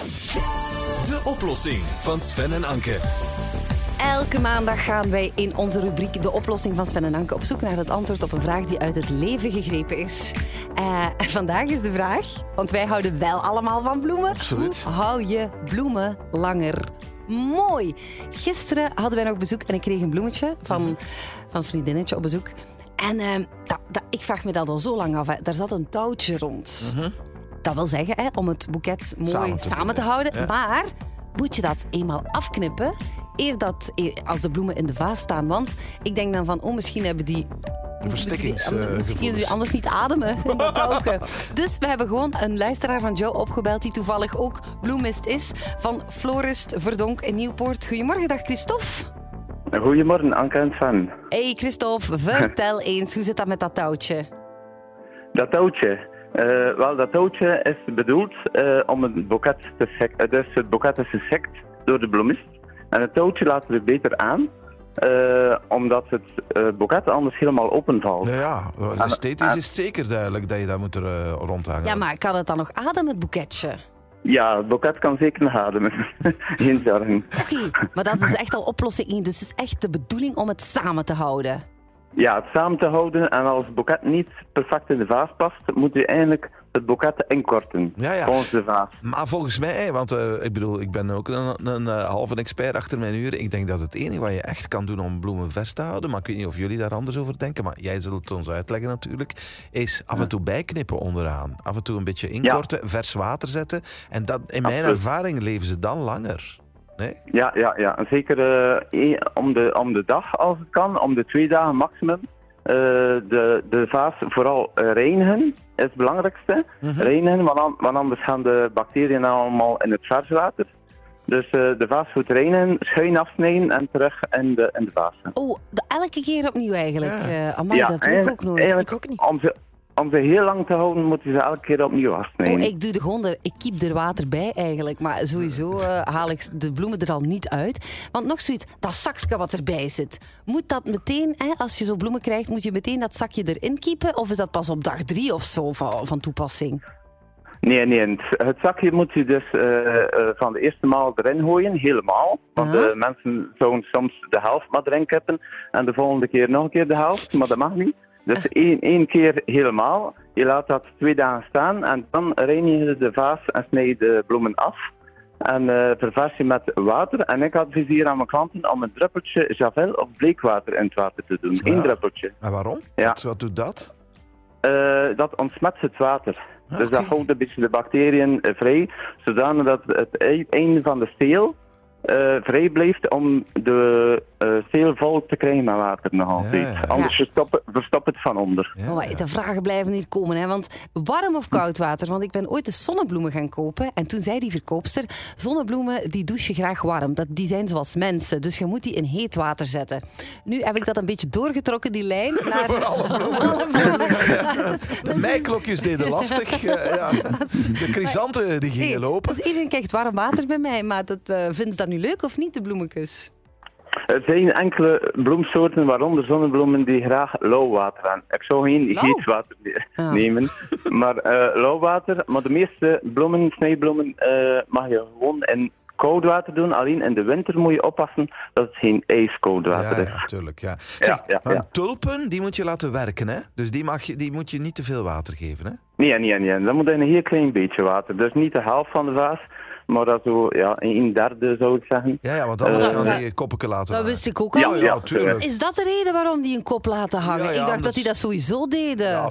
De oplossing van Sven en Anke. Elke maandag gaan wij in onze rubriek De oplossing van Sven en Anke op zoek naar het antwoord op een vraag die uit het leven gegrepen is. En vandaag is de vraag, want wij houden wel allemaal van bloemen. Absoluut. Hoe hou je bloemen langer mooi? Gisteren hadden wij nog bezoek en ik kreeg een bloemetje van, van een vriendinnetje op bezoek. En eh, dat, dat, ik vraag me dat al zo lang af. Hè. Daar zat een touwtje rond. Dat wil zeggen, hè, om het boeket mooi Samen samen te houden. ja. Maar moet je dat eenmaal afknippen, eer dat, eer- als de bloemen in de vaas staan? Want ik denk dan van, oh, misschien hebben die... verstikkings, eh, misschien die anders niet ademen in dat touwke. Dus we hebben gewoon een luisteraar van Joe opgebeld, die toevallig ook bloemist is, van Florist Verdonk in Nieuwpoort. Goedemorgen, dag Christophe. Goedemorgen, Anke en Sven. Hey Christophe, vertel eens, hoe zit dat met dat touwtje? Dat touwtje. Eh, wel, dat touwtje is bedoeld eh, om het boeket te sec- eh, Dus het boeket is gesekt door de bloemist. En het touwtje laten we beter aan, eh, omdat het eh, boeket anders helemaal openvalt. Nou ja, esthetisch is het zeker duidelijk dat je dat moet er eh, rondhangen. Ja, maar kan het dan nog ademen, het boeketje? Ja, het boeket kan zeker nog ademen. Geen zorgen. Oké, maar dat is echt al oplossing 1. Dus het is echt de bedoeling om het samen te houden. Ja, het samen te houden en als het boeket niet perfect in de vaas past, moet je eigenlijk het boeket inkorten. Ja, ja. Volgens de vaas. Maar volgens mij, want eh, ik bedoel, ik ben ook een, een, eh, halve expert achter mijn uur. Ik denk dat het enige wat je echt kan doen om bloemen vers te houden, maar ik weet niet of jullie daar anders over denken, maar jij zult het ons uitleggen natuurlijk, is af en toe bijknippen onderaan. Af en toe een beetje inkorten, vers water zetten. En dat, in mijn Absoluut. ervaring leven ze dan langer. Nee? Ja, ja, ja. Zeker eh, om, de, om de dag als het kan, om de twee dagen maximum. Eh, de, de vaas vooral reinigen is het belangrijkste. Reinigen, want, an- want anders gaan de bacteriën allemaal in het verswater. Dus eh, de vaas goed reinigen, schuin afsnijden en terug in de, in de vaas. Oh, de- elke keer opnieuw eigenlijk. Ja. Eh amai, dat doe ik ook nooit. eigenlijk Ik ook niet. Om om ze heel lang te houden, moeten ze elke keer opnieuw Oh, afsnijden. ik doe er gewoon er, ik kiep er water bij eigenlijk. Maar sowieso eh, haal ik de bloemen er al niet uit. Want nog zoiets, dat zakje wat erbij zit. Moet dat meteen, hè, als je zo bloemen krijgt, moet je meteen dat zakje erin kiepen? Of is dat pas op dag drie of zo van, van toepassing? Nee, nee. Het, het zakje moet je dus eh, eh, van de eerste maal erin gooien, helemaal. Want de mensen zouden soms de helft maar erin kippen en de volgende keer nog een keer de helft, maar dat mag niet. Dus één, één keer helemaal. Je laat dat twee dagen staan en dan reinig je de vaas en snij je de bloemen af. En ververs je met water. En ik adviseer aan mijn klanten om een druppeltje Javel of bleekwater in het water te doen. Eén druppeltje. En waarom? Ja. Wat, wat doet dat? Eh, dat ontsmet het water. Ah, dus dat houdt een beetje de bacteriën eh, vrij, zodanig dat het ei- einde van de steel vrij blijft om de eh steel vol te krijgen met water nog altijd. Ja, ja. Anders verstop, verstop het van onder. Ja, Oh, de vragen blijven niet komen. Hè? Want warm of koud water? Want ik ben ooit de zonnebloemen gaan kopen. En toen zei die verkoopster, zonnebloemen die douchen graag warm. Dat, die zijn zoals mensen. Dus je moet die in heet water zetten. Nu heb ik dat een beetje doorgetrokken, die lijn. Naar alle bloemen. De meiklokjes deden lastig. eh, ja. De chrysanten die gingen lopen. Dus iedereen krijgt warm water bij mij. Maar dat, eh, vinden ze dat nu leuk of niet, de bloemetjes? Er zijn enkele bloemsoorten, waaronder zonnebloemen, die graag lauw water hebben. Ik zou geen Lauw? heet water ne- Ah. nemen, maar eh lauw water. Maar de meeste bloemen, snijbloemen, eh, mag je gewoon in koud water doen. Alleen in de winter moet je oppassen dat het geen ijskoud water Ja, is. ja, tuurlijk. Ja. Zeg, ja. tulpen, die moet je laten werken, hè? Dus die, mag je, die moet je niet te veel water geven, hè? Nee, nee, nee. Dan moet je een heel klein beetje water. Dus niet de helft van de vaas, maar dat zo, ja, een derde zou ik zeggen. Ja, ja want anders Eh, gaan die koppen laten Dat wist ik ook al. Ja, Ja, ja, tuurlijk. Is dat de reden waarom die een kop laten hangen? Ja, ja, ik dacht dat die dat sowieso deden. Ja,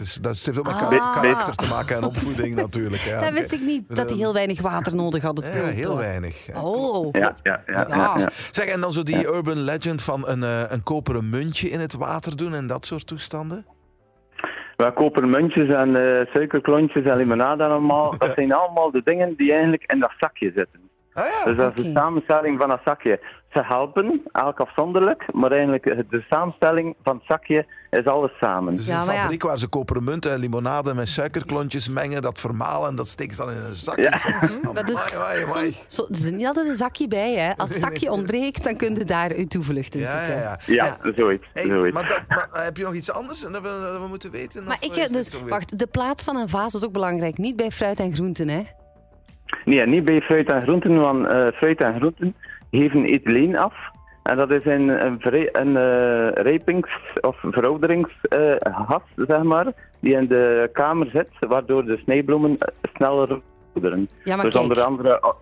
is, dat heeft ook met Ah. ka- karakter te maken en opvoeding natuurlijk. Ja, dat wist ik niet, dat die heel weinig water nodig hadden. Ja, heel weinig. Ja. Oh. Ja, ja, ja. ja, Ja. ja. Zeg, en dan zo die urban legend van een, eh, een koperen muntje in het water doen en dat soort toestanden? We kopen muntjes en eh, suikerklontjes en limonade allemaal. Dat zijn allemaal de dingen die eigenlijk in dat zakje zitten. Ah ja. Dus dat is de samenstelling van dat zakje. Ze helpen, elk afzonderlijk, maar eigenlijk eh, de samenstelling van het zakje is alles samen. Dus Ja, een ja. fabriek waar ze koperen munten en limonade met suikerklontjes mengen, dat vermalen en dat steken ze dan in een zakje. Ja. Amai, Dat is, amai, amai. soms, zo, er is niet altijd een zakje bij. Hè. Als het zakje ontbreekt, dan kun je daar uw toevlucht in Ja, zoeken. ja, ja. Ja, zoiets. Hey, zoiets. maar, dat, maar eh, heb je nog iets anders dat we, dat we moeten weten? Maar Of ik, eh, dus, wacht, de plaats van een vaas is ook belangrijk. Niet bij fruit en groenten, hè? Nee, niet bij fruit en groenten, want eh, fruit en groenten geven ethyleen af. En dat is een, een, een eh, rijpings- of verouderingsgas, zeg maar, die in de kamer zit, waardoor de snijbloemen eh, sneller verouderen. Ja, dus kijk. onder andere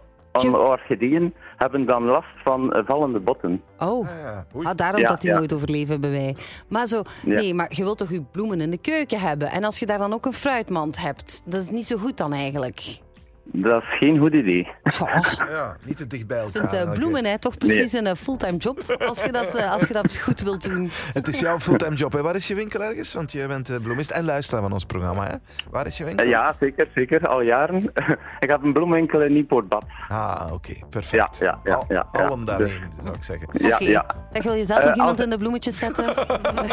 orchideeën hebben dan last van vallende botten. Oh. Ah. Ah, daarom Ja, dat die ja. nooit overleven bij mij. Maar zo, Ja. nee, maar je wilt toch je bloemen in de keuken hebben? En als je daar dan ook een fruitmand hebt, dat is niet zo goed dan eigenlijk. Dat is geen goed idee. Ja, niet te dicht bij ik elkaar. vind eh, bloemen hè, toch precies een eh, fulltime job. Als je, dat, eh, als je dat goed wilt doen. Het is jouw fulltime job. Hè? Waar is je winkel ergens? Want jij bent eh, bloemist en luisteraar van ons programma. Hè? Waar is je winkel? Ja, zeker, zeker, al jaren. ik heb een bloemwinkel in Nieuwpoortbad. Ah, oké. Perfect. Ja, ja, ja, Al- ja, ja. Allen daarheen, zou ik zeggen. Ja, Oké. ja. Zeg, wil je zelf nog iemand als- in de bloemetjes zetten?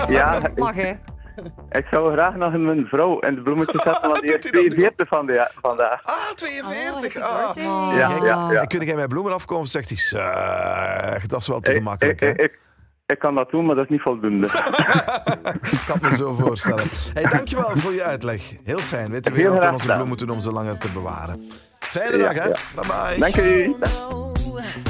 Ja, Mag hè? Ik zou graag nog mijn vrouw in de bloemetjes zetten, want die is Doet hij dat nu? 42 van de, vandaag. Ah, 42. Oh, ah. birthday. Ja, ja, ja. En kun jij met bloemen afkomen? Zegt hij, zeg, dat is wel te gemakkelijk. ik, Hè? ik, ik kan dat doen, maar dat is niet voldoende. Ik kan me zo voorstellen. Hey, dankjewel voor je uitleg. Heel fijn. Weten we wat we onze bloemen doen om ze langer te bewaren. Fijne Ja, dag, hè? ja. Bye bye. Dank u. Oh, no.